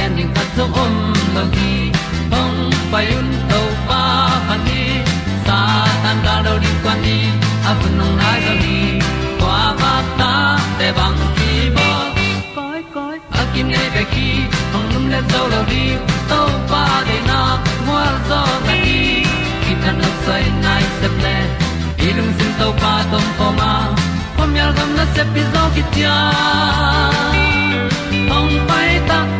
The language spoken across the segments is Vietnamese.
pi zo gen zo om lo gi hong pai un to pa pa ni sa tan da do di kwan ni a bu nong nai zo ni kwa ba ta te bang ki bo koi koi a kim nei be ki hong lum le zo lo di to pa de na mo zo ta ni ki tan no sai nai se ple ilung sin to pa tom pa ma. Pom yal gam na se pi zo ki hong pai ta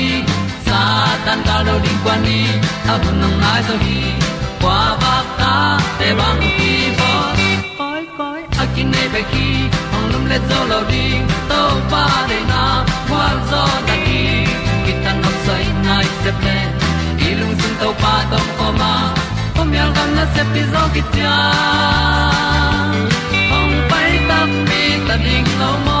tan cao do đi qua đi, ta bu nang mai zo gi qua ba ta te bang ki bo koi koi a kin nei be ki ong lum le zo lo di to pa de na kwa zo ta ki ki tan nok sai nai se ple lung sun to pa tom ko ma. Pom yal gam na se pi zo ki tia ong pai ta mi ta ding lo mo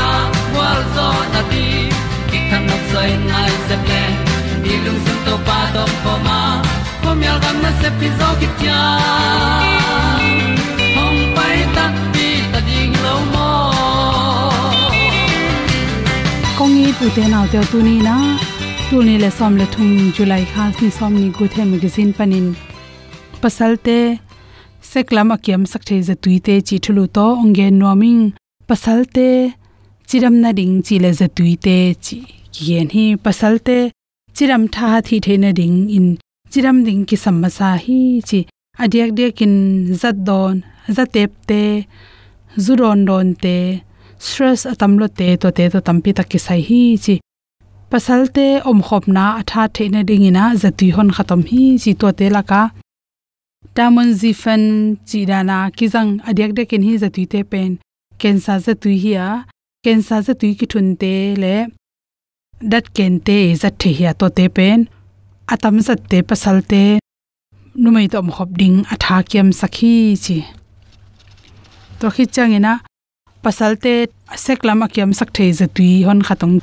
zo na ti ki kan nok sai nai se ple ni lung sun to pa to pa ma. Pom yal gam na se pi zo ki tia hom pai ta ti ta ding lo mo kong ni tu te naw te tu ni na tu ni le som le thum july khas ni som ni gu the magazine panin pasal te seklam akiam sakthei za tuite chi thulu to onge noming pasalte chiram na ding chi le za tuite chi kien hi pasalte. Chiram tha thi theina ding in chiram ding ki samasa hi chi adiak dek in zat don zatep te, zuron don te, stress atamlo te, to te to tampi tak ki sai hi chi pasalte. Om khopna atha theina ding ina zati hon khatam hi chi to te laka. Tamon zifen chirana kizang adiak de ken hi zati te pen kensa zatui hi a kensa zatui ki thun te le, dat ken te zat the hi to te pen, atam zat te pasalte numai to om khop ding atha kiam sakhi chi. To khi changena pasalte seklam akyam sak thei zatui hon khatong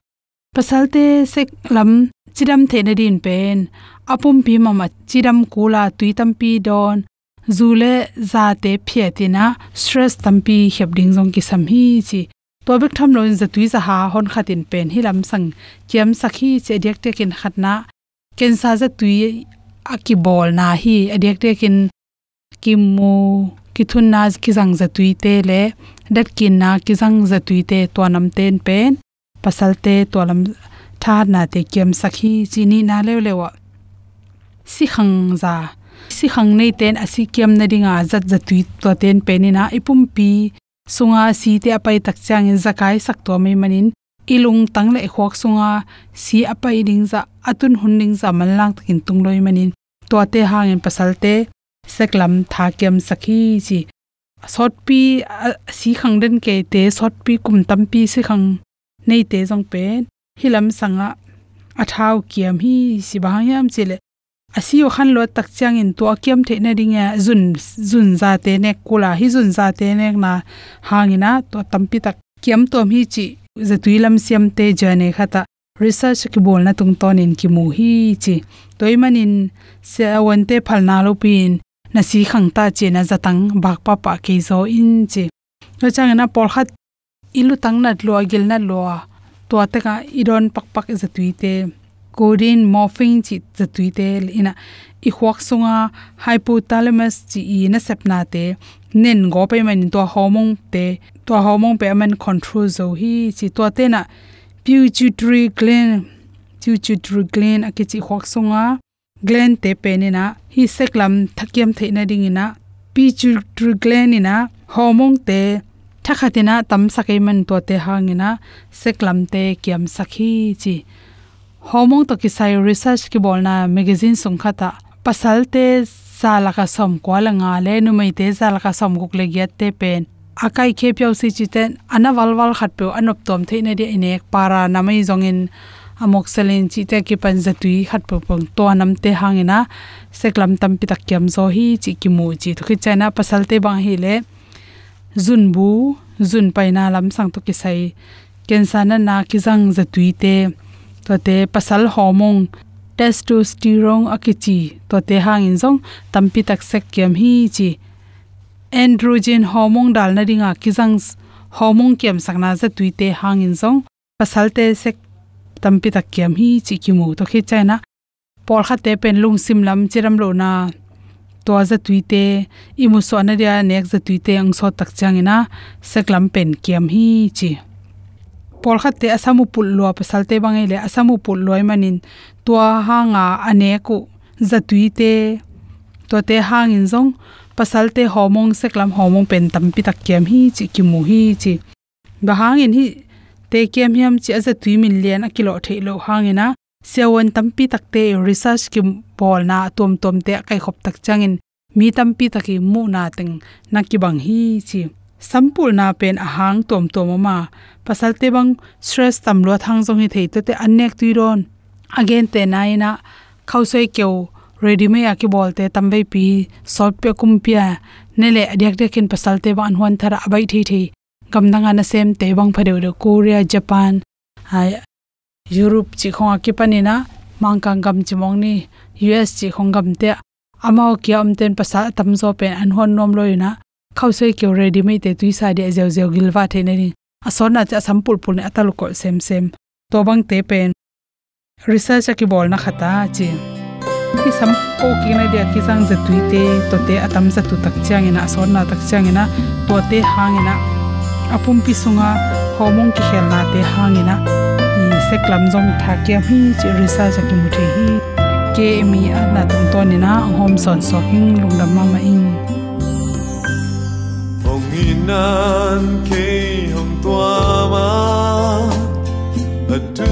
pasalte seklam chiram the na din pen, apum pi mama chiram kula tui tampi don zule za te phietina stress tampi heb ding jong ki sam hi chi to bek tham lo za tui za ha hon khatin pen hi lam sang kiam sakhi che dek te kin khatna ken sa za tui aki bol na hi adek te kin kim mu ki thun na ki jang za tui te le dat kin na ki jang za tui te to nam ten pen pasal te to lam tha na te kiam sakhi chini na le lewa si khang za si khang nei ten asi kiam na dinga zat za tui to ten penina ipum pi sunga si te apai tak chang in zakai sak to mai manin. Ilung tang le khok sunga, si apai ding za, atun hun ding za man lang takin tung loi manin. To te hangin pasal te, seklam tha kem sakhi chi. Sot pi si khang den ke te, sot pi kum tam pi si khang nei te jong pen hilam sanga athau kiam hi, si bangyam chile asio khan lo tak chang in to kiam the na ringa zun zun za te ne, kula hi zun za te ne na hangina to tampi tak kiam to mi chi za tuilam siam te jane khata research ki bol na tung ton in ki mu hi chi. Toy manin se awan te phalna lo pin na si khang ta che na zatang bak pa pa ke zo in chi. Lo chang na pol khat, ilu tang na lo gil na lo to ta ka idon pak pak za tuite codeine morphine chi chatui te ina i huak sunga hypothalamus chi i na sepna te. Nen go pe man to hormone te to hormone pe man control zo hi chi to te na. Pituitary gland pituitary gland a ki chi huak sunga gland te pe ni na. Hi seklam thakiam theina ding ina pituitary gland ina hormone te thakhatina tam sakai man to te hangina seklam te kiam sakhi chi homong to ki sai research ki bolna magazine sung khata. Pasalte sala ka som kwala nga le nu mai te sala ka som guk le gyat te pen. Akai khe pyau si chi ten, ana wal wal khat pe anop tom the ne de inek, para namai zongin amok selin chi te ki pan zatui khat pu pong to anam te hangena seklam tam pi tak kyam zo hi chi ki mu chi. To khi chana pasalte bang hi le zun bu, zun paina lam sang to ki sai. Kensa na na ki jang zatui te to te pasal hormone, testosterone akichi to te hangin zong, tampi tak sek kem hi chi. Androgen hormone dal na ringa kizang hormone kem sakna za tuite hangin zong, pasal te sek tampi tak kem hi chi kimu. To khi chaina por kha te pen lung sim lam chiram lo na, to za tuite imu so na ria nek za tuite ang so tak changina seklam pen kem hi chi pol khat te asamu pul lo pasalte bangai le asamu pul loi manin. Tua hanga ane ku zatui te to te hang in zong pasalte homong, seklam homong pen tam pi tak kem hi, chi ki mu hi, chi ba hang in hi te kem hiam chi aza tui min lian a kilo the lo hang ina sewon tam pi tak te research kim pol na tom tom te kai khop tak changin. Mi tam pi taki mu na teng na ki bang hi, chi sampul na pen ahang tom tom ma pasalte bang stress tam lo thang jong hi thei to te anek tuiron again te naina khausoi keu ready me ya ki bolte tambai pi sort pe kumpia nele adyak dekin pasalte ban hon thara abai thei thei gamdanga na sem te bang phade de korea japan ai, europe chi khong na, panina mangkang gam chimong ni. Us chi khong gam te amao kia pasal pasa tamzo pen an hon nom loina khausoi keu ready me te tui sa de zeu zeu gilwa the ne ni ason cha sampul pul ne atalu ko sem sem to bang te pen. Research ki bol na khata chi ki sam ko ki na dia ki sang za te, to te atam za tu tak chang ina ason tak chang ina, to te hang ina. Apum pi sunga homong ki khel na te hang ina. Ni seklam jong tha ke hi chi research ki mu the hi. Ke mi a na tum to na hom son so hing lung dam ma ma ing inan ke hong tua ma a tu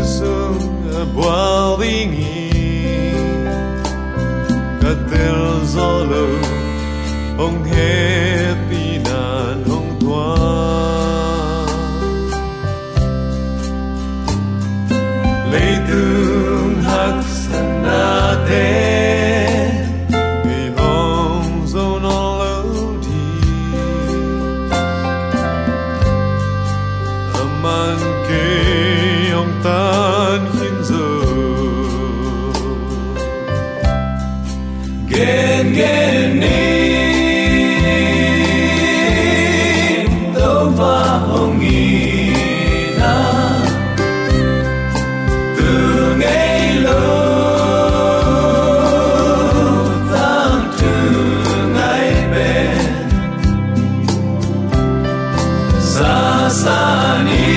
sunny.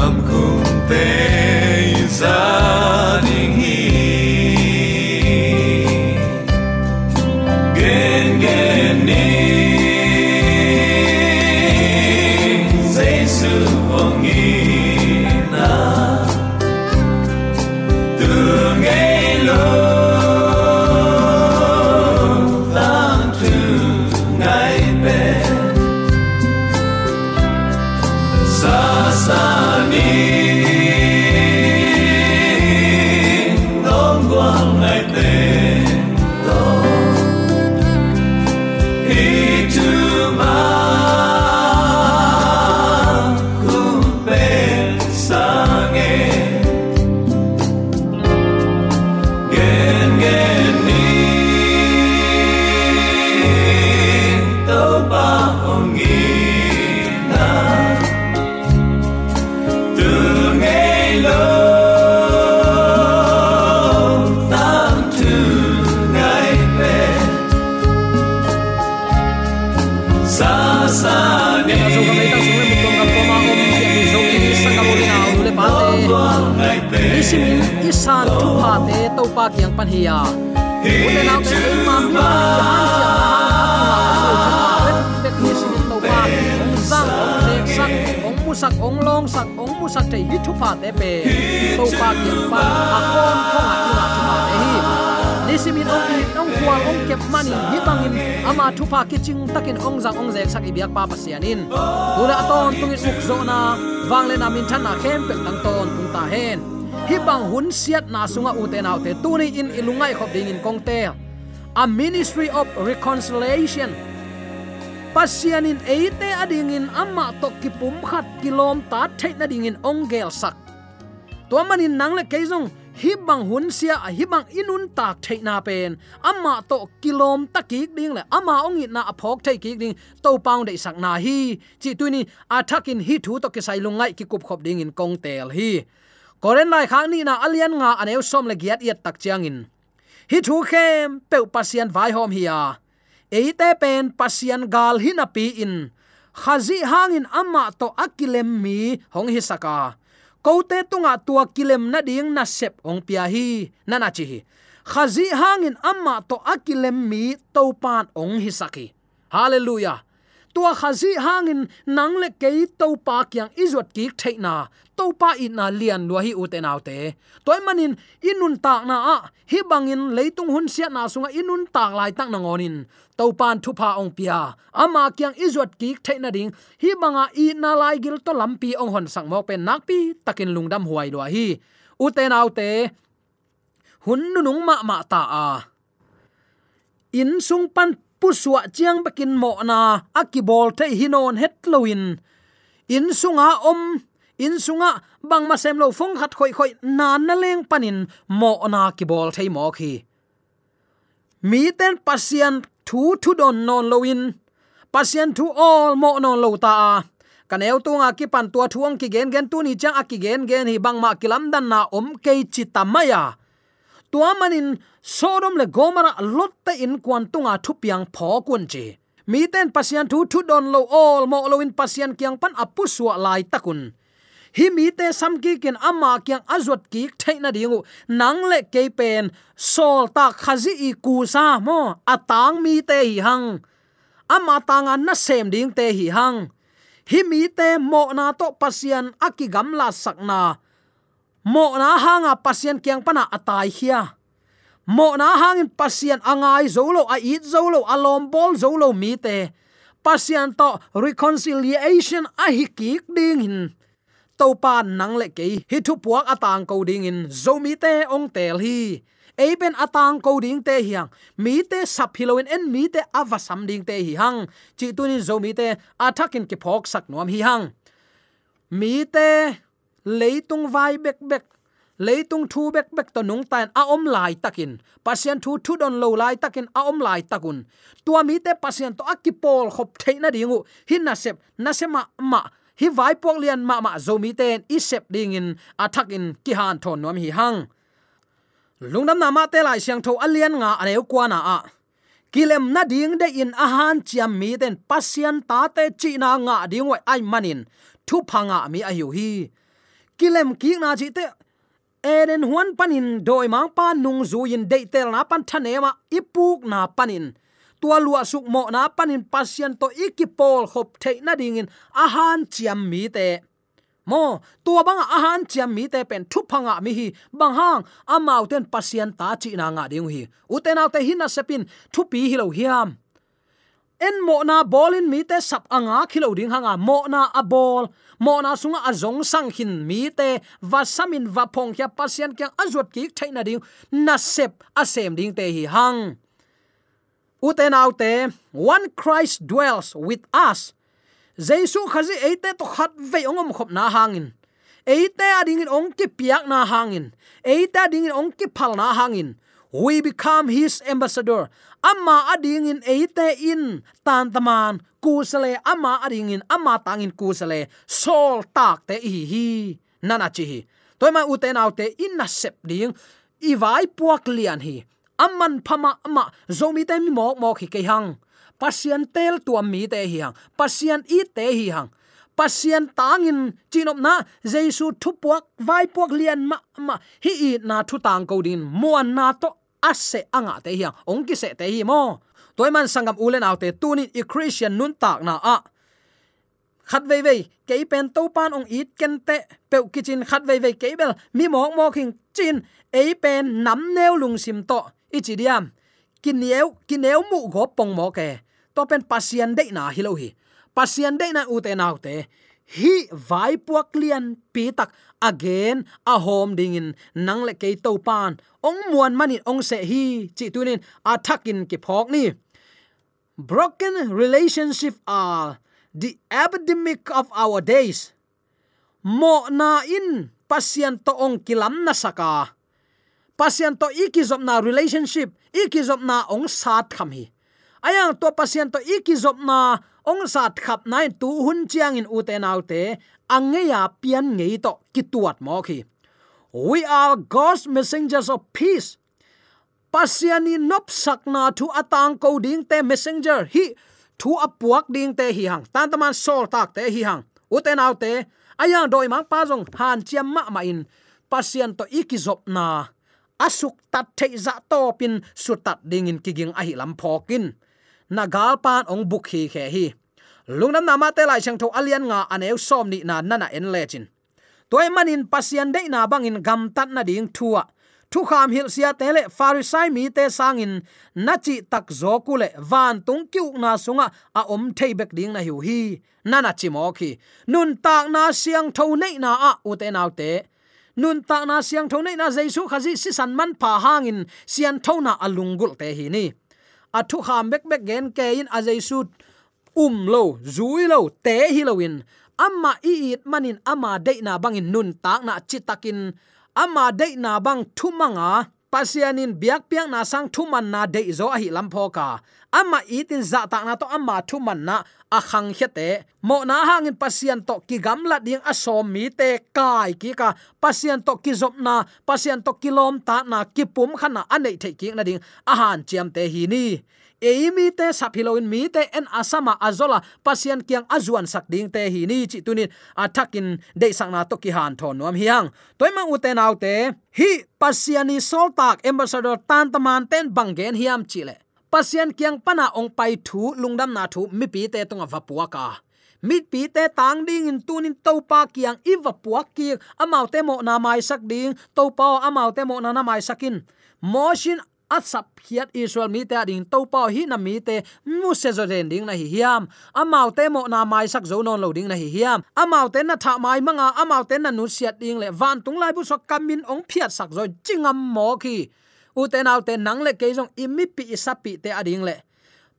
Kam kum te za pa kyang pan hiya u le na te ei ma ki pa ong mu sak ong long sak ong mu sak te hi thu pa te pe to pa kyang pan a kon khong a ila thu pa te hi nisimin ong i ong kwal ong kep mani hi bangin ama thu pa kiching takin ong zang ong zek sak ibiak pa pasianin tuna aton tungin uk zo na wangle na min than na khem pe tang ton tung ta hen hi bang hun siat na sunga u te nau te tuni in ilungai khop ding in kong te. A ministry of reconciliation. Pasian in eite adingin amma to kipum khat kilom ta điên in ongel sak. To manin nang le keizong hi bang hun sia a hi bang inun tak theina pen. Amma to kilom takik ding le ama ongi na aphok thei ki ding, to paung de sak na hi. Chi ni athakin hi thu to ke sai lungai ki kup khop ding in kong tel hi koren lai khang ni na alian nga aneu som le giat yat tak chiang in. Hi thu khem pe pasian vai hom hi ya eite pen pasian gal hin api in. Khazi hangin amma to akilem mi, hong hi saka. Kote tunga tua kilem na ding na sep ong pia hi nana chi hi. Khazi hangin amma to akilem mi, to pan ong hi saki. Hallelujah tua khazi hangin nang le ke to pa kyang izot ki theina to pa in na lian lo hi uten autte toy manin inun tak na a. Hi bangin leitung hun sia na sunga inun tak lai tak na ngonin to pan thu pa ong pia. Ama kyang izot ki theina ding. Hi banga i na lai gil to lampi ong hon sang mok pen nak pi takin lungdam huai lo hi. Uten autte hun nung ma ma ta a. In sung pan puswa chiang bakin mo na akibol te hinon hetloin in sunga om, in sunga bang ma sem lo phong khat khoi khoi nan na leng panin mo na kibol thei mo khi. Mi ten pasien thu thu don non loin. Pasien thu all mo non lo ta. Kan eu tu nga ki pan tua thuang ki gen gen tu ni chang a ki gen gen hi bang ma kilam dan na om ke chi tamaya tua manin sodom le gomara lotte in kwan tunga thupiang pho kun chi. Mi ten pasian thu thu don lo all mo lo in pasian kyang pan apu suwa lai takun. Hi mi te sam ki ken ama kyang azot ki thaina dingu. Nang le ke pen sol ta khazi i ku sa mo, atang mi te hi hang. Ama tanga na sem ding te hi hang. Hi mi te mo na to pasian akigam la sakna mo na hanga pasien kyang pana atai hia. Mo na hangin pasien angai zolo a it zolo alom bol zolo mi te. Pasien to reconciliation a hi kik ding hin to pa nang le ke hi thu puak atang ko ding in. Zomi te ong tel hi. Eben atang ko ding te hiang. Mi te sap hiloin en mi te avasam ding te hi hang. Chi tunin zomi te athakin ki phok sak nuam hi hang. Mi te leitung vai bek bek leitung thu bek bek to nung tan a om lai takin pasien thu thu don lo lai takin a om lai takun tua mi te pasien to akipol khop theina dingu hin na sep na sema ma hi vai pok lian ma ma zo mi ten i sep ding in athak in ki han thon nom hi hang lungnam na ma te lai siang tho alian nga aneu kwa na a. Kilem na ding de in ahan chiam mi den pasien ta te chi na nga ding wai ai manin thu phanga mi a hiu hi kilem ki na chi te. Eren huan panin, doi mang pa nung zu in de tel na pan thane ma ipuk na panin. Tua lua suk mo na panin pasien to ikipol khop thei na dingin ahan chiam mi te. Mo, tua bang ahan chiam mi te pen thu phanga mi hi bang hang amau ten pasien ta chi na nga ding hi. Uten te hin na sepin thu pi hi lo hiam en mo na bolin mi te sap anga khilo ding hanga. Mo na a bol mo na sunga azong sang hin mi te va samin va phong kya pasien kya azot ki thaina ding. Na sep a sem ding te hi hang. Uten autte one christ dwells with us. Jesu khazi eite to khat ve ongom khop na hangin. Eite ading in ong ki piak na hangin. Eite ading in ong ki phal na hangin. We become his ambassador amma ading in eite in tan taman kusale amma ading in amma tangin kusale sol tak te hi hi, nana chi hi toy ma uten autte in na sep ding. I vai puak lian hi. Amman phama ama zomi te mi mok mok hi ke hang. Pasien tel tu mi te hi hang. Pasien i te hi hang. Pasien tangin chinop na jesu thu puak vai puak lian ma ma. Hi i na thu tang ko din. Muan na to ase anga te hiang ong ki se te hi mo toy man sangam ulen autte tunin i christian nun tak na a. Khát vei vei ke pen to pan ong it ken te pe kitchen khát vei vei ke bel mi mok mok hình chin e pen nam neu lung sim to ichi diam kineu kineu mu go pong mo ke to pen pasian de na hilo hi pasian de na ute nau te hi vai puak lian pi tak again a home ding in nang le ke to pan ong muan mani ong se hi chi tunin attackin ki phok ni broken relationship are the epidemic of our days mo na in pasian to ong kilam na saka pasian to ikizop na relationship ikizop na ong sat kham hi ayang to pasien to ikizop na ong sat khap nai tu hun chiang in uten autte angeya pian ngei to kituat mo khi we are god's messengers of peace. Pasiani nop sakna thu atang ko ding te messenger hi, thu apuak ding te hi hang. Tan taman sol tak te hi hang. Uten autte ayang doi mang pa jong han chiam ma ma in. Pasien to ikizop na, asuk tat thei za to pin su tat ding in kiging ahi lam phokin na gal pan ong buk hi khe hi lungnam nama te lai chang tho alian nga aneu som ni na nana en lechin toy manin pasian de na bangin gam tat na ding thua. Thu kham hil sia lệ farisai mi te sangin nachi tak zo lệ van tung kyu na sunga a om thei bek ding na hiu hi. Nana chi mo khi. Nun tak na siang tho nei na a u te nau te. Nun ta na siang tho nei na jaisu khazi si san man pa hangin sian tho na alungul te hi ni. Athu kham bek bek gen ke in a jaisu um lo, zui lo, te hi lo in. Amma i it manin ama de na bangin nun tak na chitakin ama de na bang thumanga pasianin biak piak na sang thuman na de zo a hi lampho ka. Ama itin za ta na to ama thuman na a khang hete mo na hangin pasian to ki gamla ding asom mi te kai ki ka. Pasian to ki zop na, pasian to kilom ta na, ki pum khana anei the ki na ding. A han chiam te hi ni eimi te saphiloin mi te en asama azola pasian kiang azuan sakding te hi ni chi tunin athakin de sangna to ki han thon nom hiang. Toima uten autte hi pasiani soltak ambassador tan taman ten bangen hiam chile pasian kiang pana ong pai thu lungdam na thu, mi pi te tonga vapua ka. Mi pi te tang ding in tunin topa kiang i vapua ki, amau te mo na mai sak ding to amau te mo na na mai sakin. Moshin asap hiat israel mi te ding to pa hi na mi te mu se zo den ding na hi hiam. Amau te mo na mai sak zo non lo ding na hi hiam. Amau te na tha mai manga amau te na nu siat ding le van tung lai bu so kamin ong phiat sak zo chingam mo ki u te nau te nang le ke jong imi pi isapi te ading le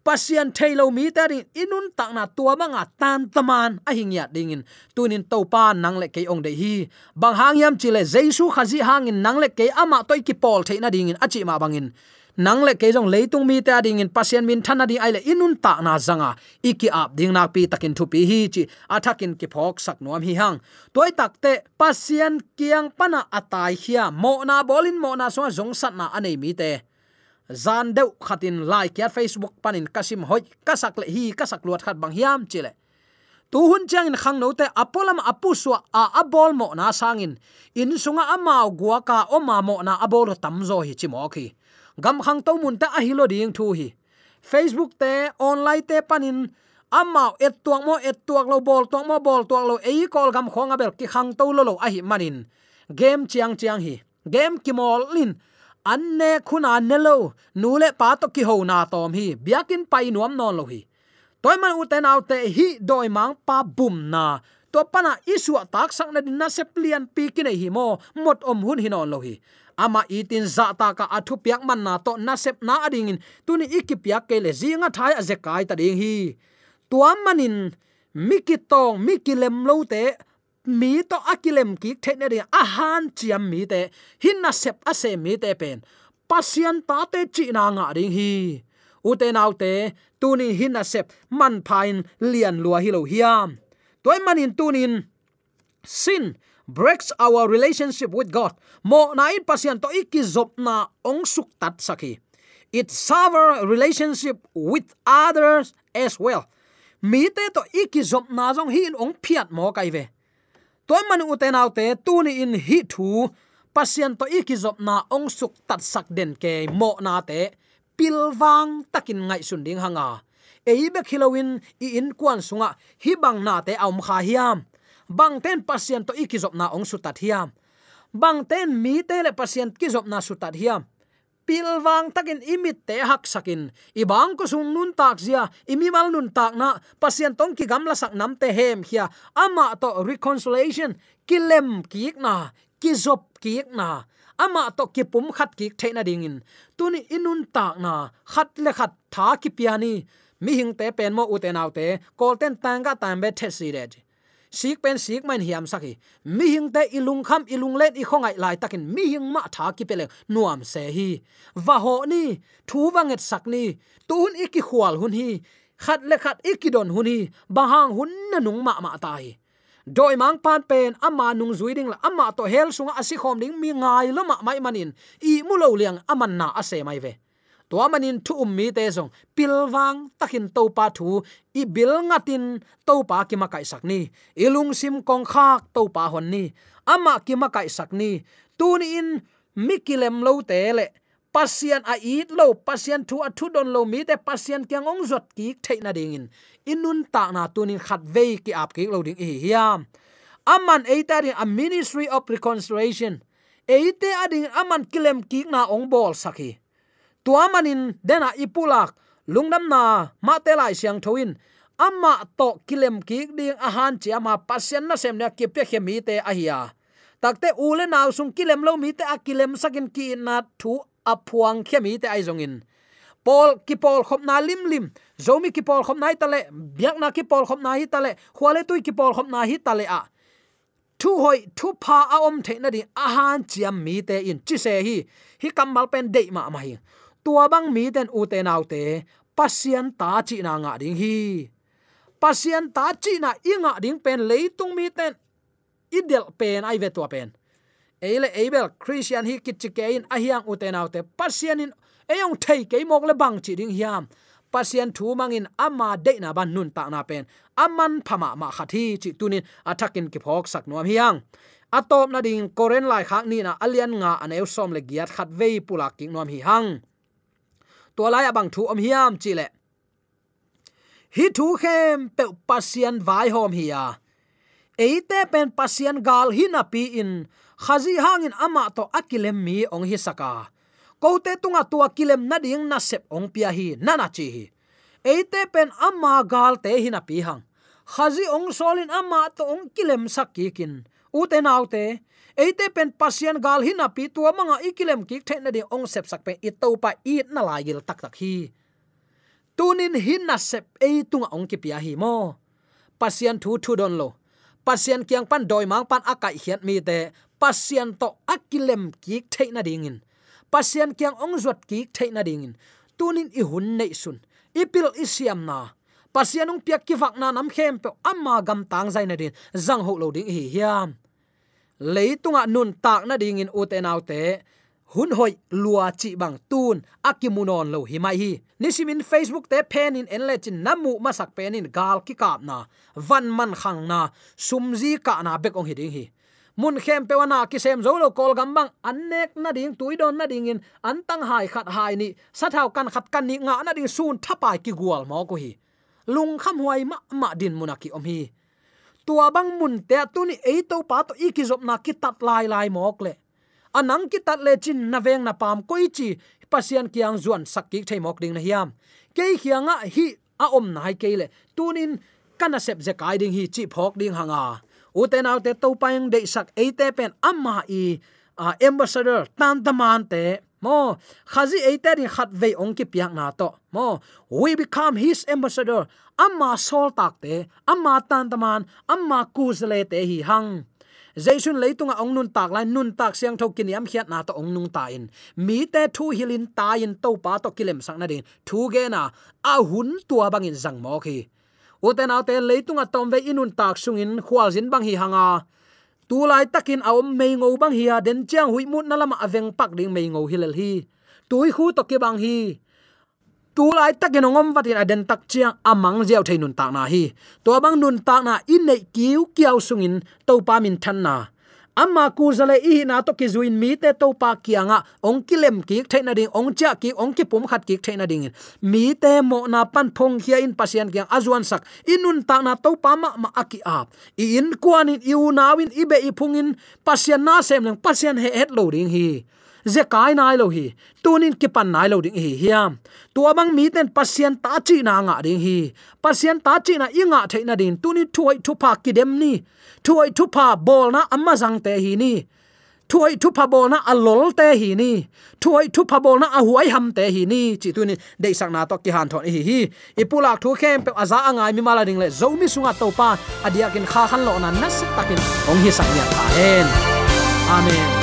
pasian thailo mi ta ri, inun tak na tua manga tan taman. A hing ya dingin tunin to pa nang le ke ong de hi. Bang hang yam chile jesu khazi hangin nang le ke ama toy ki pol theina dingin achi ma bangin nang le ke jong leitung mi ta ding in pasien min thana di ai le inun tak na zanga. Iki ap ding nak pi takin thu pi hi chi. Athakin ki phok sak nuam hi hang. Toy takte pasian kiang pana atai hia, mo na bolin, mo na so jong sat na anei mi te zan deu khatin like ya facebook panin kasim hoi, kasak le hi, kasak luat khat bang hiam chile. Tu hun chang in khang note apolam apu suwa a abol mo na sangin. In sunga amao gua ka o ma mo na abol tam zo hi chimo khi gam khang to mun ta a hilo ding thu hi. Facebook te, online te panin amao et tuang mo, et tuak lo, bol tuang mo, bol tuak lo, ei kol gam khong abel ki khang to lo lo a hi manin. Game chiang chiang hi. Game kimol lin anne khuna nelo nule pa to ki ho na tom hi, biakin pai nuam non lo hi. Toy man u ten out te hi doi mang pa bum na. To pana isua tak sang na din na seplian pi ki e hi mo, mot om hun hinon lo hi. Ama itin za ta ka athu piak man na to na sep na ading in, tuni ikipiak ke le zinga thai a zekai ta ding hi. Tuam manin mikitong mikilem lo te mi to akilem ki thene ri a han chiam mi te, hin na sep a se mi te pen. Pasian ta te chi na nga ring hi. U te nau te tuni hin na sep man phain lian lua hi lo hiam. Toy manin tunin sin breaks our relationship with god. Mo na in pasian to ikizop na ong suk tat saki it sever relationship with others as well. Mi te to ikizop na jong hi ong phiat mo kai ve toy man u te tu ni in hi thu, pasien to ikizop na ong suk tat sak den ke mo na te pilwang takin ngai sun ding hanga. Eibe khilowin, i in kwan sunga, hi bang na te aum kha hiam. Bang ten pasien to ikizop na ong sutat hiam. Bang ten mi te le pasien kizop na sutat hiam pilwang takin imit te hak sakin. Ibang ko sung nun tak zia imi mal nun tak na, pasien tong ki gamla sak nam te hem hia ama to reconciliation kilem kiik na kizop kiik na. Ama to ki pum khat ki theina dingin. Tuni inun tak na, khat le khat tha ki piani. Mi hing te pen mo uten autte kol ten tanga tambe thesi re sik pen sik man hiam saki mi hing te ilung kham ilung len i khongai lai takin mi hing ma tha ki pele nuam se hi. Wa ho ni thu wanget sak ni. Tun iki khwal hun hi. Khat le khat ikidon hun hi. Bahang hun na nung ma ma tai doi mang pan pen ama nung zui ding la ama to hel sunga asi khom ding mi ngai lo ma mai manin i mulo liang aman na ase mai ve to manin thu um mi te song pilwang takin to pa thu. I bil ngatin to pa ki ma kai sakni ilung sim kong khak to pa hon ni. Ama ki ma kai sakni tu ni in mikilem lo te le. Pasian a it lo. Pasian thu a thu don lo mi te. Pasian kyang ong zot ki theina ding in. Inun ta na tunin khat ve ki ap ki lo ding hi hiam. Aman eita ding a ministry of reconciliation. Eite ading aman kilem ki na ong bol sakhi tuamanin dena ipulak. Lungnam na ma te lai siang thoin. Amma to kilem ki ding ahan chi ama pasien na sem na ki pe khe te ahia takte ule naw sung kilem lo mi te a kilem sakin ki na thu aphuang khemi te aizongin pol ki pol khop na lim lim. Zomi ki pol khop nai tale biak na ki pol khop na hi tale khwale tu ki pol khop na hi tale a. Thu hoi, thu pa a om the na di ahan han chiam mi te in. Chi se hi. Hi kamal pen dei ma ma hi tua bang mi ten u te nau te pasien ta chi na nga ding hi. Pasien ta chi na inga ding pen leitung mi ten idel pen ai ve tua pen. Eile abel, christian hi kit chike in ahiang u te nau te pasien in eyong thei ke mok le bang chi ding hiam. Pasien thu mangin ama de na ban nun ta na pen. Aman phama ma khathi chi tunin athakin ki phok sak nuam hiang. Atop na ding koren lai khak ni na alian nga aneu som le giat khat vei pulak king nuam hi hang tua lai abang thu om hiam, chi le hi thu khem pe pasian vai hom hi ya eite pen pasian gal hi na pi in, khazi hangin ama to akilem mi ong hi saka. Kote tunga tua kilem na ding na sep ong pia hi, na na chi hi. Eite pen ama gal te hi na pi hang. Khazi ong solin ama to ong kilem sakikin ute naute eite pen pasian gal hin api tua manga ikilem ki thena de ong sep sak pe ito pa i na la gil tak tak hi. Tunin hin na sep e tunga ong ki pia hi mo. Pasian thu thu don lo. Pasian kyang pan doi mang pan akai hiat mi te. Pasian to akilem ki thena ding in. Pasian kyang ong zot ki thena ding in. Tunin i hun nei sun. Ipil isiam na. Pasianung piak ki vak na nam khem pe amma gam tang zai din. Zang ho lo ding hi hiam leitunga nun tak na ding in uten autte hun hoi lua chi bang tun, akimunon lo hi mai hi. Nisimin facebook te pen in enle chin namu masak pen in gal ki kap na. Van man khang na. Sumzi ka na bek ong hi ding hi. Mun khem pe wana ki sem zo lo kol gam bang. Annek na ding tuidon na ding in an tang hai khat hai ni. Sathau kan khat kan ni nga na ding sun thapai ki gwal mo ko hi. Lung kham huai ma ma din munaki om hi tua bang mun te tu ni e to pa to iki zop na ki tat lai lai mok le. Anang ki tat le chin na veng na pam koi chi pasian kiang zuan sakki thei mok ding na hiam. Ke khianga hi a om nai ke le. Tunin kana sep je kai ding hi chi phok ding hanga. U te nau te to pang de sak e te pen amma i, a ambassador tan taman te mo, khazi eiter in khat ve ong ki piak na to. Mo, we become his ambassador. Amma sol tak te, amma tan taman, amma kuzle te hi hang. Jaisun leitunga ong nun tak lai, nun tak siang thok kin yam khiat na to ong nung ta in. Mi te thu hilin ta in to pa to kilem sang na din. Thu ge na, a hun tua bangin zang mo khi. Uten autte leitunga tom ve inun tak sungin khwal jin bang hi hanga tu lai takin aom mei ngo bang hi den chang hui mut na lama aveng pak ding mei ngo hilal hi. Tui khu to ke bang hi. Tu lai takin ngom vatin aden tak chiang amang jeu theinun tak na hi. To bang nun tak na in nei kiu kiau sungin to pa min than na amma ku zale i na to ki zuin mi te to pa kianga ong kilem ki theina ding, ong cha ki, ong ki pum khat ki theina ding mi te mo na pan phong hia in pasian kyang azuan sak, inun ta na to pa ma ma aki ap i in kwan in iu nawin ibe i phungin pasian na sem lang pasian he het lo ding hi ze kai nai lo hi. Tunin ki pan nai lo ding hi hiam. Tu bang mi ten pasien ta chi na nga ding hi. Pasien ta chi na inga theina din. Tunin thuai thu pa ki dem ni. Thuai thu pa bol na amma jang te hi ni. Thuai thu pa bol na alol te hi ni. Thuai thu pa bol na a huai ham te hi ni. Chi tu ni de sang na to ki han thon hi hi. Ipulak thu khem pe aza angai mi mala ding le zo mi sunga to pa. Adia kin kha khan lo na nas takin ong hi sak ya ta hen. Amen.